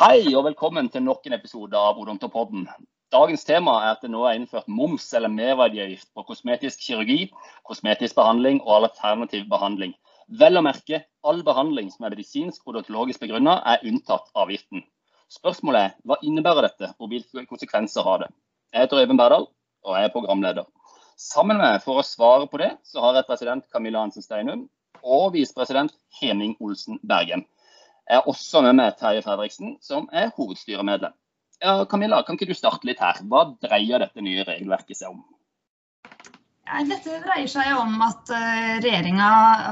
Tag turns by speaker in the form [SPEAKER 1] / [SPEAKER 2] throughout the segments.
[SPEAKER 1] Hei og velkommen til nok en episode av Odontopodden. Dagens tema er at det nå er innført moms eller merverdiavgift på kosmetisk kirurgi, kosmetisk behandling og alternativ behandling. Vel å merke, all behandling som er medisinsk odontologisk begrunnet er unntatt avgiften. Spørsmålet er hva innebærer dette, og hvilke konsekvenser har det? Jeg heter Øyvind Berdal, og jeg er programleder. Sammen med for å svare på det, så har jeg president Camilla Hansen Steinum og visepresident Henning Olsen Bergen. Jeg er også med meg Terje Fredriksen, som er hovedstyremedlem. Ja, Camilla, kan ikke du starte litt her? Hva dreier dette nye regelverket seg om?
[SPEAKER 2] Dette dreier seg om at uh, regjeringa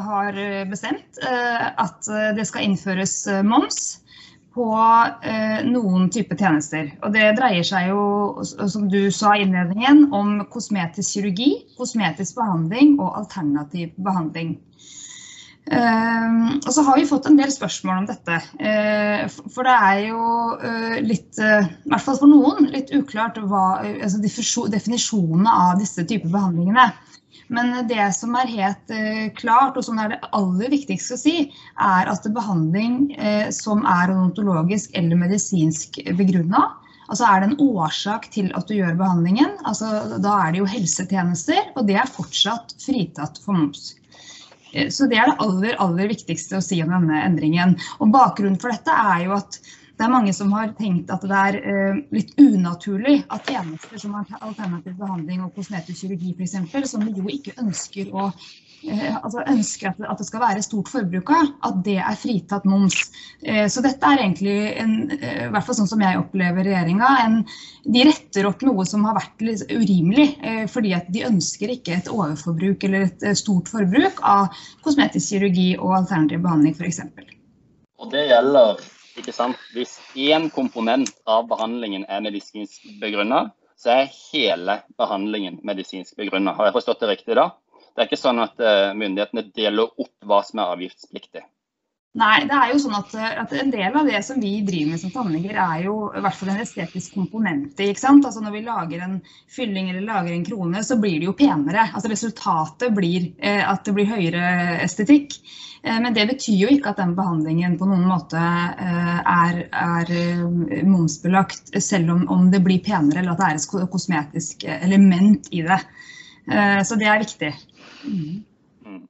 [SPEAKER 2] har bestemt uh, at det skal innføres moms på noen typer tjenester. Og det dreier seg jo, som du sa i innledningen, om kosmetisk kirurgi, kosmetisk behandling og alternativ behandling. Uh, og så har vi fått en del spørsmål om dette. Uh, for det er jo uh, litt, i hvert fall for noen, litt uklart hva, altså definisjonene av disse typer behandlingene. Men det som er helt klart, og som er det aller viktigste å si, er at behandling som er odontologisk eller medisinsk begrunna, Altså Er det en årsak til at du gjør behandlingen, altså da er det jo helsetjenester, og det er fortsatt fritatt for moms. Eh, så Det er det aller, aller viktigste å si om denne endringen. Og Bakgrunnen for dette er jo at det er mange som har tenkt at det er uh, litt unaturlig at tjenester som alternativ behandling og kosmetisk kirurgi f.eks., som vi jo ikke ønsker å Eh, altså ønsker at, det skal være stort forbruk av, at det er fritatt moms. Eh, så dette er egentlig, en, eh, i hvert fall sånn som jeg opplever regjeringa, de retter opp noe som har vært litt urimelig. Fordi at de ønsker ikke et overforbruk eller et stort forbruk av kosmetisk kirurgi og alternativ behandling f.eks.
[SPEAKER 1] Og det gjelder ikke sant? Hvis én komponent av behandlingen er medisinsk begrunna, så er hele behandlingen medisinsk begrunna. Har jeg forstått det riktig da? Det er ikke sånn at uh, myndighetene deler opp hva som er avgiftspliktig.
[SPEAKER 2] Nei, det er jo sånn at, at, En del av det som vi driver med som tannleger, er jo i hvert fall en estetisk komponent ikke sant? Altså Når vi lager en fylling eller lager en krone, så blir det jo penere. Altså Resultatet blir eh, at det blir høyere estetikk. Eh, men det betyr jo ikke at den behandlingen på noen måte eh, er, er eh, momsbelagt, selv om, om, det blir penere eller at det er et kosmetisk element i det. Eh, så det er viktig. Mm.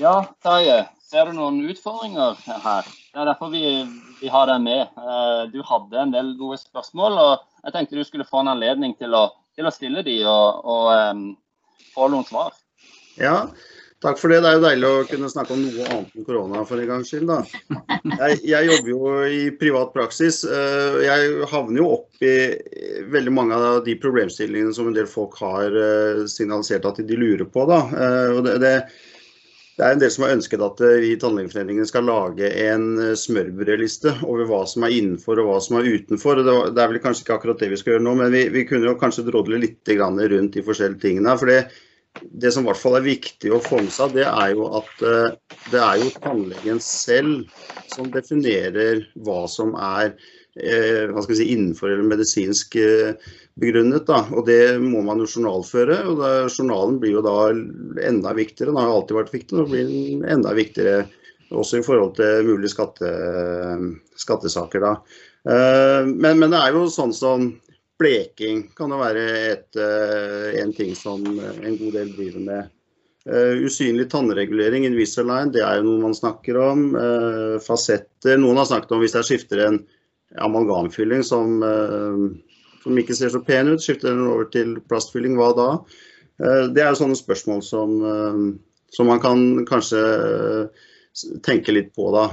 [SPEAKER 1] Ja, Terje. Ser du noen utfordringer her? Det er derfor vi, vi har deg med. Eh, du hadde en del gode spørsmål, og jeg tenkte du skulle få en anledning til å, til å stille de og, og um, få noen svar.
[SPEAKER 3] Ja, Takk for det. Det er jo deilig å kunne snakke om noe annet enn korona for en gangs skyld. Da. Jeg, jeg, jobber jo i privat praksis. Eh, jeg havner jo opp i veldig mange av de problemstillingene som en del folk har eh, signalisert at de lurer på. Da. Og det, det, det er en del som har ønsket at vi i Tannlegeforeningen skal lage en smørbrødliste over hva som er innenfor og hva som er utenfor. Det er vel kanskje ikke akkurat det vi skal gjøre nå, men vi, vi kunne jo kanskje drodle litt rundt de forskjellige tingene. For det, det som i hvert fall er viktig å få med seg, det er jo at uh, det er jo tannlegen selv som definerer hva som er uh, hva si, innenfor eller medisinsk uh, begrunnet. Da. Og Det må man jo journalføre. og da, Journalen blir jo da enda viktigere. Den har alltid vært viktig, og blir enda viktigere også i forhold til mulige skatte, skattesaker. da. Men, men, det er jo sånn som Bleking kan jo være et, eh, en ting som en god del driver med. Uh, usynlig tannregulering, Invisalign, det er jo noe man snakker om. Fasetter. Noen har snakket om hvis jeg skifter en amalgamfylling som, som ikke ser så pen ut, skifter den over til plastfylling, hva da? det er jo sånne spørsmål som, som man kan kanskje tenke litt på da.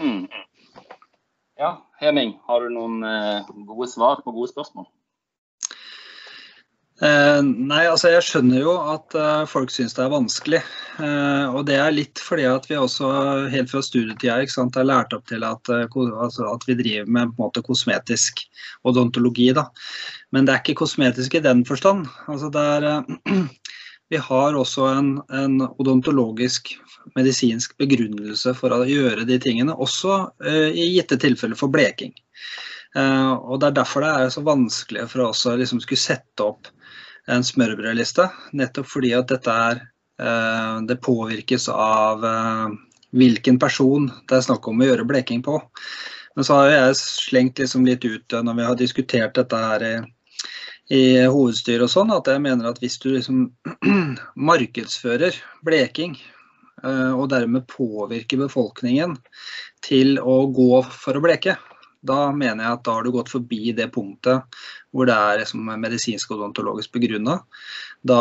[SPEAKER 1] Mm. Ja, Heming, har du noen eh, gode svar på gode spørsmål?
[SPEAKER 4] Eh, nei, altså jeg skjønner jo at eh, folk syns det er vanskelig. Eh, og det er litt fordi at vi også helt fra studietida ikke er lært opp til at, eh, altså at, vi driver med på en måte kosmetisk odontologi. Da. Men det er ikke kosmetisk i den forstand. Altså det er, eh, vi har også en, en, odontologisk, medisinsk begrunnelse for å gjøre de tingene, også uh, i gitte tilfeller for bleking. Uh, og Det er derfor det er så vanskelig for oss å liksom skulle sette opp en smørbrødliste. Nettopp fordi at dette er uh, Det påvirkes av hvilken person det er snakk om å gjøre bleking på. Men så har jeg slengt liksom litt ut når vi har diskutert dette her i, i hovedstyret og sånn, at jeg mener at hvis du liksom markedsfører bleking, og dermed påvirker befolkningen til å gå for å bleke, da mener jeg at da har du gått forbi det punktet hvor det er liksom medisinsk og odontologisk begrunna. Da,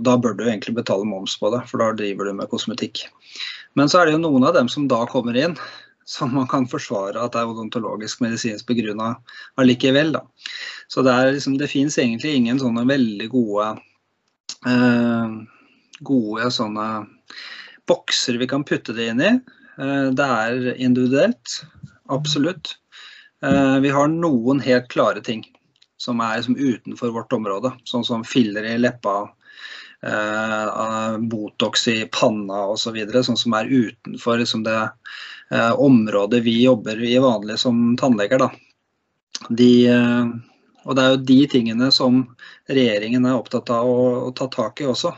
[SPEAKER 4] da, bør du egentlig betale moms på det, for da driver du med kosmetikk. Men så er det jo noen av dem som da kommer inn, som man kan forsvare at er odontologisk medisinsk begrunna allikevel. Da. Så det, er liksom, det fins egentlig ingen sånne veldig gode, eh, gode sånne bokser vi kan putte det inn i. Eh, det er individuelt. Absolutt. Eh, vi har noen helt klare ting som er liksom utenfor vårt område, sånn som filler i leppa, Botox i panna osv. Så sånn som er utenfor liksom det eh, området vi jobber i vanlig som tannleger. De, og det er jo de tingene som regjeringen er opptatt av å, å ta tak i også.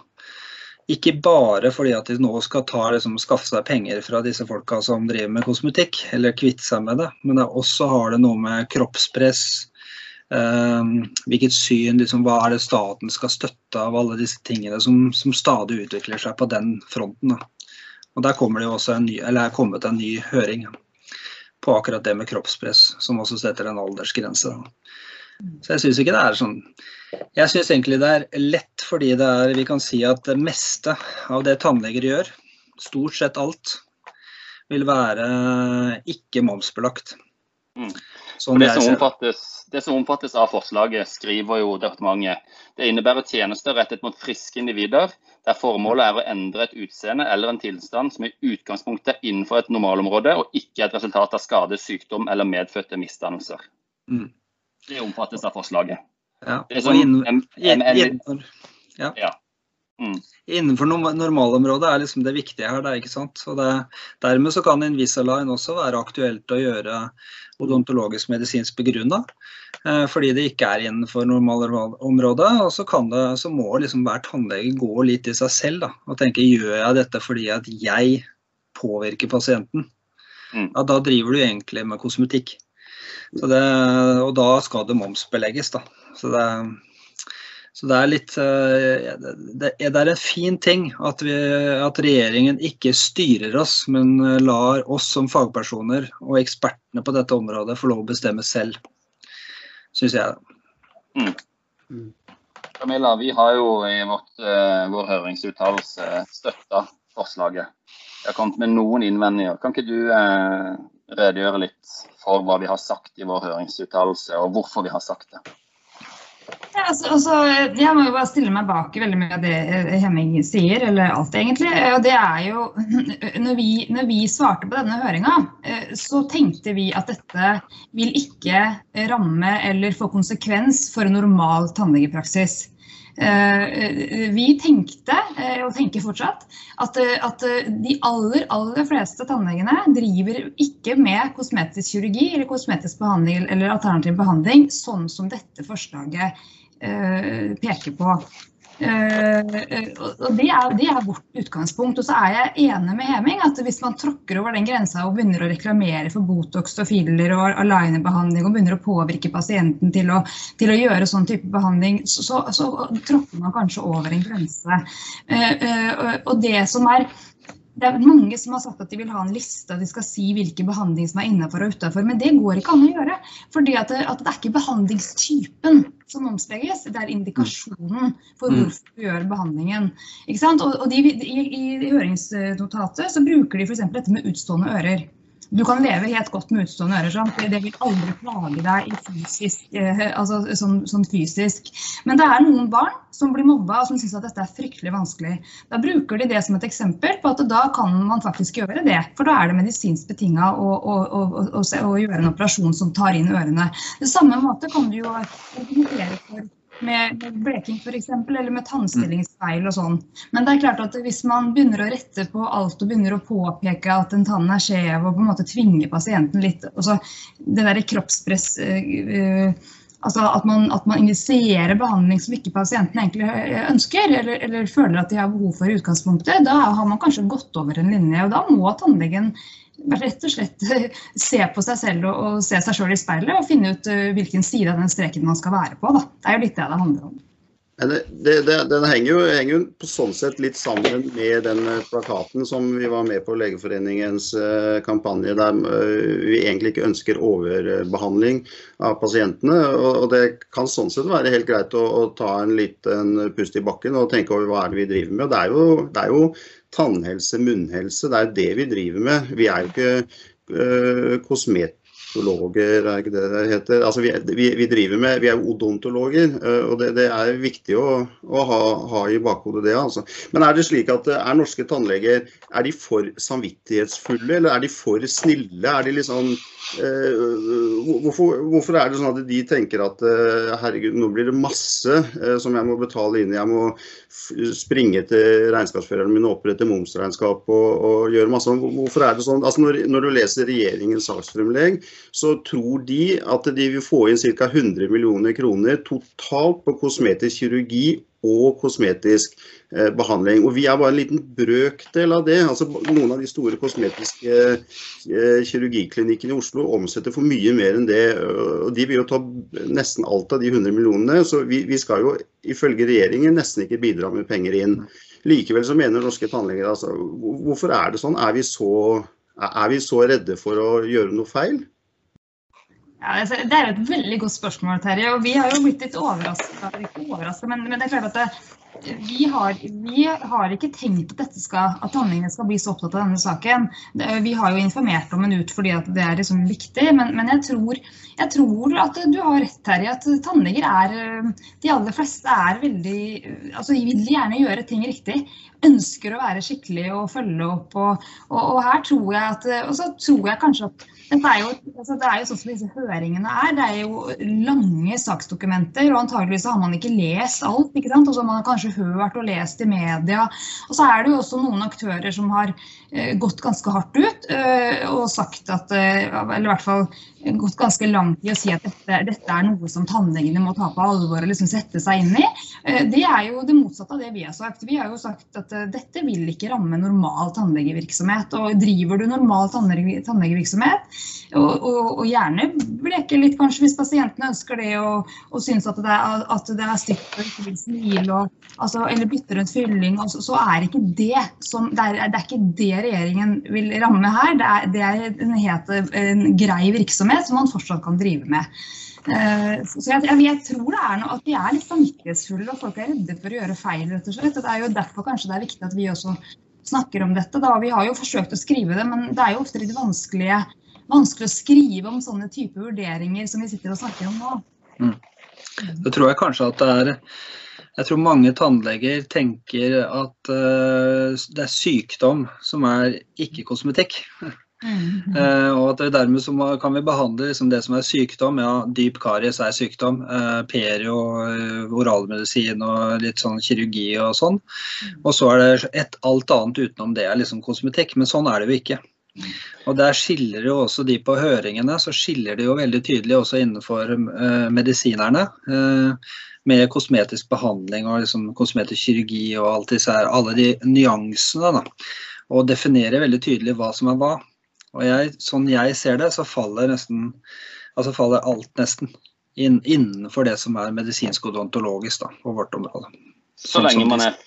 [SPEAKER 4] Ikke bare fordi at de nå skal ta, liksom, skaffe seg penger fra disse folka som driver med kosmetikk, eller kvitte seg med det, men det også har det noe med kroppspress, eh, hvilket syn, liksom, hva er det staten skal støtte av alle disse tingene som, som stadig utvikler seg på den fronten. Da. Og Der kommer det jo også en ny, eller er kommet en ny høring på akkurat det med kroppspress, som også setter en aldersgrense. Så jeg syns ikke det er sånn jeg syns egentlig det er lett fordi det er, vi kan si at det meste av det tannleger gjør, stort sett alt, vil være ikke momsbelagt.
[SPEAKER 1] Mm. Det som, omfattes, det, som omfattes, av forslaget, skriver jo departementet, det innebærer tjenester rettet mot friske individer, der formålet er å endre et utseende eller en tilstand som i utgangspunktet er innenfor et normalområde, og ikke et resultat av skade, sykdom eller medfødte misdannelser. Mm. Det omfattes av forslaget.
[SPEAKER 4] Ja. Sånn, innen, innenfor, ja. Mm. innenfor normalområdet er liksom det viktige her. Det, ikke sant? Det, dermed så kan Invisalign også være aktuelt å gjøre odontologisk medisinsk begrunna. Eh, fordi det ikke er innenfor normalområdet. Og så, det, så må liksom hver tannlege gå litt i seg selv da, og tenke gjør jeg dette fordi at jeg påvirker pasienten. Mm. Ja, da driver du egentlig med kosmetikk. Det, og da skal det momsbelegges. Da. Så det, så det er litt eh, det, er en fin ting at, vi, at, regjeringen ikke styrer oss, men lar oss som fagpersoner og ekspertene på dette området få lov å bestemme selv, syns jeg. Mm.
[SPEAKER 1] mm. Camilla, vi har jo i vårt, uh, vår høringsuttalelse støtta forslaget. Vi har kommet med noen innvendinger. Kan ikke du redegjøre litt for hva vi har sagt i vår høringsuttalelse, og hvorfor vi har sagt det.
[SPEAKER 2] Ja, altså, altså, jeg må jo bare stille meg bak veldig mye av det Henning Hemming sier, eller alt egentlig. Og det er jo, når vi, når vi svarte på denne høringa, eh, så tenkte vi at dette vil ikke ramme eller få konsekvens for normal tannlegepraksis. Eh, vi tenkte, eh, og tenker fortsatt, at, eh, at, de aller, aller fleste tannlegene driver ikke med kosmetisk kirurgi eller kosmetisk behandling eller alternativ behandling, sånn som dette forslaget peker på. Uh, og det er, det er, vårt utgangspunkt. Og så er jeg enig med Heming at hvis man tråkker over den grensa og begynner å reklamere for Botox og filler og alignerbehandling og begynner å påvirke pasienten til å, til å gjøre sånn type behandling, så, så, så, tråkker man kanskje over en grense. Uh, uh, og det som er det er mange som har sagt at de vil ha en liste, og de skal si hvilke behandling som er innenfor og utenfor. Men det går ikke an å gjøre. For det, at det er ikke behandlingstypen som omslegges, det er indikasjonen for mm. hvorfor du gjør behandlingen. Og, og de, i, i, høringsnotatet så bruker de f.eks. dette med utstående ører. Du kan leve helt godt med utstående ører. Sant? Det vil aldri plage deg fysisk, eh, altså, sånn, sånn, fysisk. Men det er noen barn som blir mobba og som syns at dette er fryktelig vanskelig. Da bruker de det som et eksempel på at da kan man faktisk gjøre det. For da er det medisinsk betinga å, å, å, å, gjøre en operasjon som tar inn ørene. Det samme måte kan du jo argumentere for med bleking f.eks., eller med tannstillingsfeil og sånn. Men det er klart at hvis man begynner å rette på alt og begynner å påpeke at en tann er skjev og på en måte tvinge pasienten litt altså Det der kroppspress uh, Altså at man, man, initierer behandling som ikke pasienten egentlig ønsker, eller, eller, føler at de har behov for i utgangspunktet, da har man kanskje gått over en linje. og Da må tannlegen rett og slett se på seg selv og, og se seg sjøl i speilet og finne ut hvilken side av den streken man skal være på. Da. Det er jo litt det det handler om.
[SPEAKER 3] Det, det, den henger jo, henger jo, på sånn sett litt sammen med den eh, plakaten som vi var med på Legeforeningens uh, kampanje, der uh, vi egentlig ikke ønsker overbehandling av pasientene. Og, og, det kan sånn sett være helt greit å, å ta en liten pust i bakken og tenke over hva er det vi driver med. Det er jo, det er jo tannhelse, munnhelse, det er det vi driver med. Vi er jo ikke uh, kosmet odontologer, er ikke det det heter. Altså, vi, vi, vi, driver med, vi er odontologer, eh, og det, det er viktig å, å ha, ha, i bakhodet det. Altså. Men er det slik at eh, er norske tannleger er de for samvittighetsfulle, eller er de for snille? Er de liksom eh, hvorfor, hvorfor, er det sånn at de tenker at eh, herregud, nå blir det masse eh, som jeg må betale inn, jeg må springe til regnskapsføreren min og opprette momsregnskap og, og, gjøre masse Hvorfor er det sånn? Altså når, når, du leser regjeringens saksfremlegg, så tror de at de vil få inn ca. 100 millioner kroner totalt på kosmetisk kirurgi og kosmetisk eh, behandling. Og Vi er bare en liten brøkdel av det. Altså, noen av de store kosmetiske eh, kirurgiklinikkene i Oslo omsetter for mye mer enn det. og De vil jo ta nesten alt av de 100 millionene. Så vi, vi skal jo ifølge regjeringen nesten ikke bidra med penger inn. Likevel så mener norske tannleger altså, Hvorfor er det sånn? Er vi så, er vi så redde for å gjøre noe feil?
[SPEAKER 2] Ja, altså, det er et veldig godt spørsmål, Terje. og Vi har jo blitt litt overraska. Men, men, det er klart at det, vi, har, vi, har, ikke tenkt at, dette skal, at tannlegene skal bli så opptatt av denne saken. Vi har jo informert om en ut fordi det er liksom viktig. Men, men jeg, tror, jeg, tror, at du har rett, Terje. At tannleger er De aller fleste er veldig altså vil gjerne gjøre ting riktig. Ønsker å være skikkelig og følge opp. Og, og, og her tror jeg at Og så tror jeg kanskje at det er, jo, altså det er jo sånn som disse høringene er. Det er jo lange saksdokumenter, og antageligvis har man ikke lest alt. ikke sant? Og så har man kanskje hørt og lest i media. Og så er det jo også noen aktører som har gått ganske hardt ut eh, og sagt at eh, Eller i hvert fall gått ganske langt i å si at dette, dette er noe som tannlegene må ta på alvor og liksom sette seg inn i. Det er jo det motsatte av det vi har sagt. Vi har jo sagt at dette vil ikke ramme normal tannlegevirksomhet. Og driver du normal tannlegevirksomhet, og, og, og, gjerne bleke litt kanskje hvis pasientene ønsker det og, og syns at det er, at det er stygt og ikke vil smile altså, eller bytter en fylling, altså, så er ikke det, som, det, er, det er ikke det regjeringen vil ramme her. Det er, det er en helt en grei virksomhet som man fortsatt kan drive med. Uh, så jeg, jeg, tror det er noe at vi er litt samvittighetsfulle og folk er redde for å gjøre feil. rett og slett. Det er jo derfor kanskje det er viktig at vi også snakker om dette. Da. Vi har jo forsøkt å skrive det, men det er jo ofte litt vanskelig, vanskelig å skrive om sånne type vurderinger som vi sitter og snakker om nå. Mm.
[SPEAKER 4] Det tror jeg kanskje at det er jeg tror mange tannleger tenker at uh, det er sykdom som er ikke kosmetikk. Mm. Uh, og at dermed må, kan vi behandle liksom det som er sykdom. Ja, dyp karies er sykdom. Uh, perio, uh, oralmedisin og litt sånn kirurgi og sånn. Mm. Og så er det et, alt annet utenom det er liksom kosmetikk. Men sånn er det jo ikke. Og Der skiller jo også de på høringene, så skiller det jo veldig tydelig også innenfor medisinerne. Uh, med kosmetisk behandling og liksom kosmetisk kirurgi og alt disse her, alle de nyansene. da, Og definerer veldig tydelig hva som er hva. Og jeg, Sånn jeg ser det, så faller nesten altså faller alt nesten inn, innenfor det som er medisinsk odontologisk da, på vårt område.
[SPEAKER 1] Så lenge man er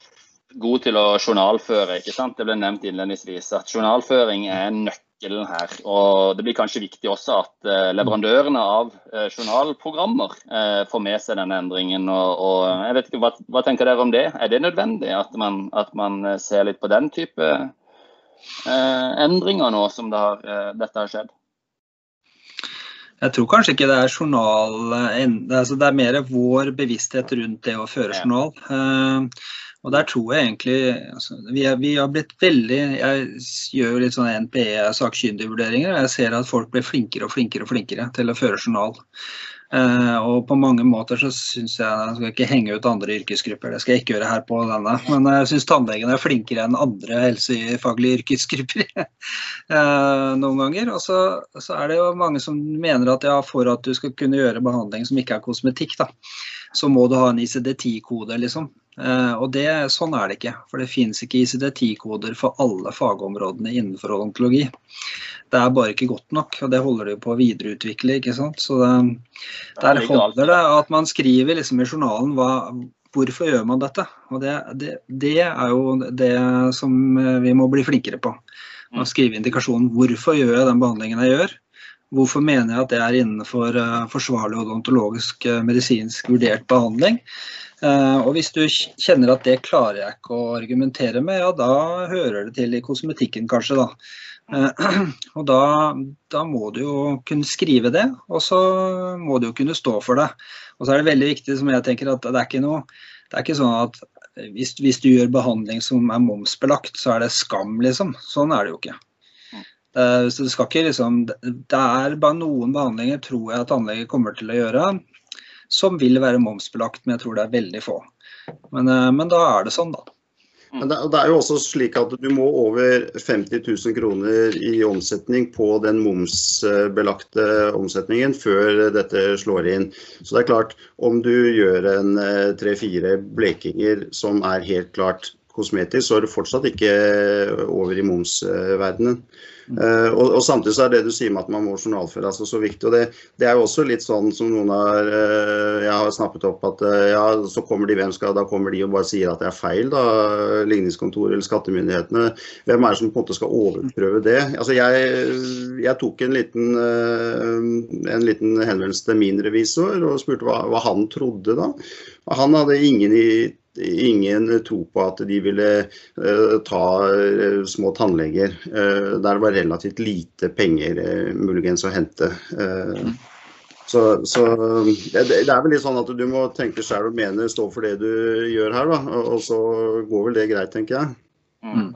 [SPEAKER 1] god til å journalføre. ikke sant? Det ble nevnt innledningsvis at journalføring er nøkkelen her. Og det blir kanskje viktig også at uh, leverandørene av uh, journalprogrammer uh, får med seg denne endringen. Og, og jeg vet ikke, hva, hva, tenker dere om det? Er det nødvendig at man, at man ser litt på den type endringer nå som det har, dette har skjedd?
[SPEAKER 4] Jeg tror kanskje ikke det er journal altså Det er mer vår bevissthet rundt det å føre journal. Og der tror jeg egentlig altså, vi, er, vi, har blitt veldig Jeg gjør litt sånne NPE sakkyndigvurderinger, og jeg ser at folk blir flinkere og flinkere og flinkere til å føre journal. Uh, og på mange måter så syns jeg Jeg skal ikke henge ut andre yrkesgrupper, det skal jeg ikke gjøre her på denne. Men jeg syns tannlegene er flinkere enn andre helsefaglige yrkesgrupper uh, noen ganger. Og så, så, er det jo mange som mener at ja, for at du skal kunne gjøre behandling som ikke er kosmetikk, da, så må du ha en ICD-10-kode, liksom. Uh, og det, sånn er det ikke. For det finnes ikke ICD-10-koder for alle fagområdene innenfor odontologi. Det er bare ikke godt nok, og det holder de på å videreutvikle. ikke sant? Så det, Der holder det at man skriver liksom i journalen hva, hvorfor gjør man dette. Og det, det, det, er jo det som vi må bli flinkere på. Å mm. skrive indikasjonen hvorfor gjør jeg den behandlingen jeg gjør. Hvorfor mener jeg at det er innenfor uh, forsvarlig odontologisk medisinsk vurdert behandling? Uh, og hvis du kjenner at det klarer jeg ikke å argumentere med, ja da hører det til i kosmetikken kanskje, da. Eh, og da, da, må du jo kunne skrive det, og så må du jo kunne stå for det. Og så er det veldig viktig, som jeg tenker, at det er ikke noe det er ikke sånn at hvis, hvis du gjør behandling som er momsbelagt, så er det skam, liksom. Sånn er det jo ikke. Det, skal ikke liksom, det er bare noen behandlinger, tror jeg at anlegget kommer til å gjøre, som vil være momsbelagt, men jeg tror det er veldig få. Men, eh, men da er det sånn, da.
[SPEAKER 3] Mm. Men det, er jo også slik at du må over 50 000 kroner i omsetning på den momsbelagte omsetningen før dette slår inn. Så det er klart, om du gjør en eh, tre-fire blekinger som er helt klart kosmetisk, så er du fortsatt ikke over i momsverdenen. Uh, og, og, Samtidig så er det du sier med at man må journalføre altså så viktig. og det, det, er jo også litt sånn som noen har uh, jeg har snappet opp at uh, ja, så kommer de hvem skal, da kommer de og bare sier at det er feil. da, Ligningskontoret eller skattemyndighetene. Hvem er det som på en måte skal overprøve det? Altså Jeg, jeg tok en liten, en liten henvendelse til min revisor og spurte hva, hva han trodde da. Han hadde ingen i ingen tro på at de ville uh, ta uh, små tannleger uh, der det var relativt lite penger muligens å hente. så, så det, er vel litt sånn at du må tenke sjøl og mene, stå for det du gjør her, da. Og så går vel det greit, tenker jeg.
[SPEAKER 1] Mm.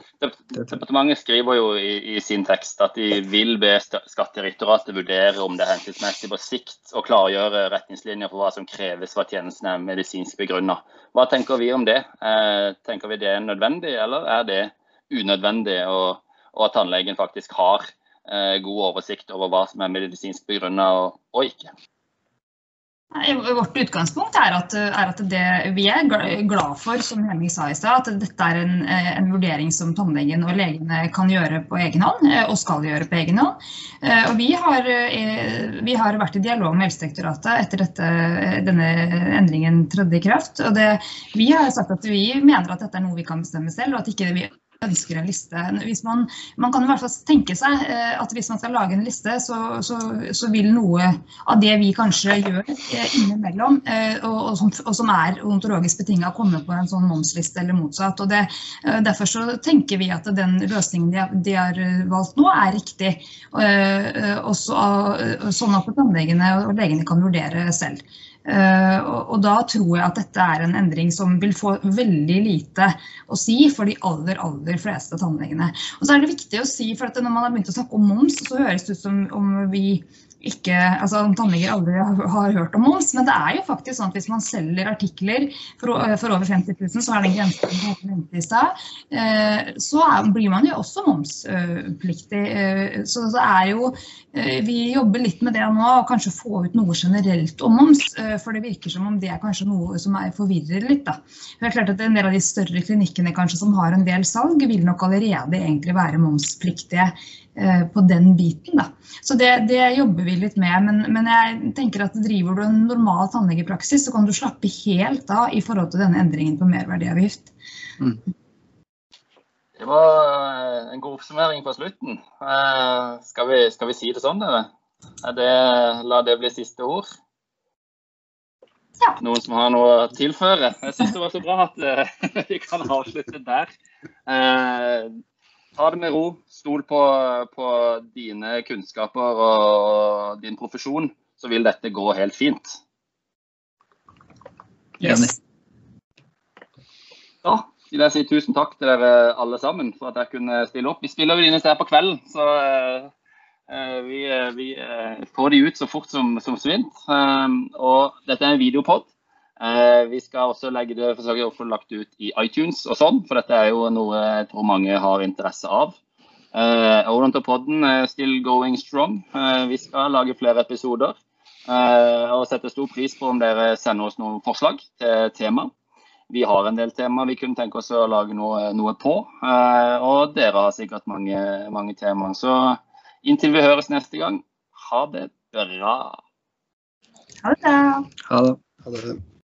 [SPEAKER 1] Departementet skriver jo i, i, sin tekst at de vil be Skattedirektoratet vurdere om det er hensiktsmessig på sikt å klargjøre retningslinjer for hva som kreves for at tjenesten er medisinsk begrunna. Hva tenker vi om det? Eh, tenker vi det er nødvendig, eller er det unødvendig, og, og at tannlegen faktisk har eh, god oversikt over hva som er medisinsk begrunna og, og ikke?
[SPEAKER 2] Vårt utgangspunkt er at, er at, det vi er glad for, som Henning sa i sted, at dette er en, en, vurdering som tannlegen og legene kan gjøre på egen hånd, eh, og skal gjøre på egen hånd. Eh, og vi har, eh, vi har vært i dialog med Helsedirektoratet etter dette, denne endringen trådte i kraft. Og det, vi har sagt at vi mener at dette er noe vi kan bestemme selv, og at ikke vi ønsker en liste. Man, man, kan i hvert fall tenke seg eh, at hvis man skal lage en liste, så, så, så vil noe av det vi kanskje gjør eh, innimellom, eh, og, og, som, og, som, er ontologisk betinga, komme på en sånn momsliste eller motsatt. Det, derfor så tenker vi at den løsningen de har, de har valgt nå, er riktig. Også, sånn at tannlegene og legene kan vurdere selv. Uh, og da tror jeg at dette er en endring som vil få veldig lite å si for de aller aller fleste tannlegene. Og så er det viktig å si, for Når man har begynt å snakke om moms, så høres det ut som om vi ikke, altså tannleger aldri har hørt om moms, men det er jo faktisk sånn at hvis man selger artikler for, for over 50 000, så er den grensen i stad, eh, så er, blir man jo også momspliktig. Eh, så det er jo eh, Vi jobber litt med det nå, og kanskje få ut noe generelt om moms. For det virker som om det er kanskje noe som er forvirrer litt. da. Det er klart at En del av de større klinikkene kanskje som har en del salg, vil nok allerede egentlig være momspliktige Eh, på den biten. Da. Så det, det, jobber vi litt med. Men, men, jeg tenker at driver du en normal tannlegepraksis, så kan du slappe helt av i forhold til denne endringen på merverdiavgift. Mm.
[SPEAKER 1] Det var eh, en god oppsummering på slutten. Eh, skal vi, skal vi si det sånn, eller? Det, la det bli siste ord. Ja. Noen som har noe å tilføre? Jeg syns det var så bra at vi kan avslutte der ta det med ro. Stol på, på, dine kunnskaper og din profesjon, så vil dette gå helt fint.
[SPEAKER 2] Yes.
[SPEAKER 1] Da vil jeg si tusen takk til dere alle sammen for at jeg kunne stille opp. Vi spiller jo inn her på kvelden, så uh, vi, vi uh, får de ut så fort som, som svint. Um, og dette er en videopod. Vi skal også legge det forsøke å få lagt ut i iTunes og sånn, for dette er jo noe jeg tror mange har interesse av. Uh, Odontopoden er still going strong. Vi skal lage flere episoder. Og setter stor pris på om dere sender oss noen forslag til tema. Vi har en del tema vi kunne tenke oss å lage noe, noe på. og dere har sikkert mange, mange temaer. Så inntil vi høres neste gang, ha det bra.
[SPEAKER 2] Ha det bra.
[SPEAKER 4] Ha det.
[SPEAKER 3] Ha det.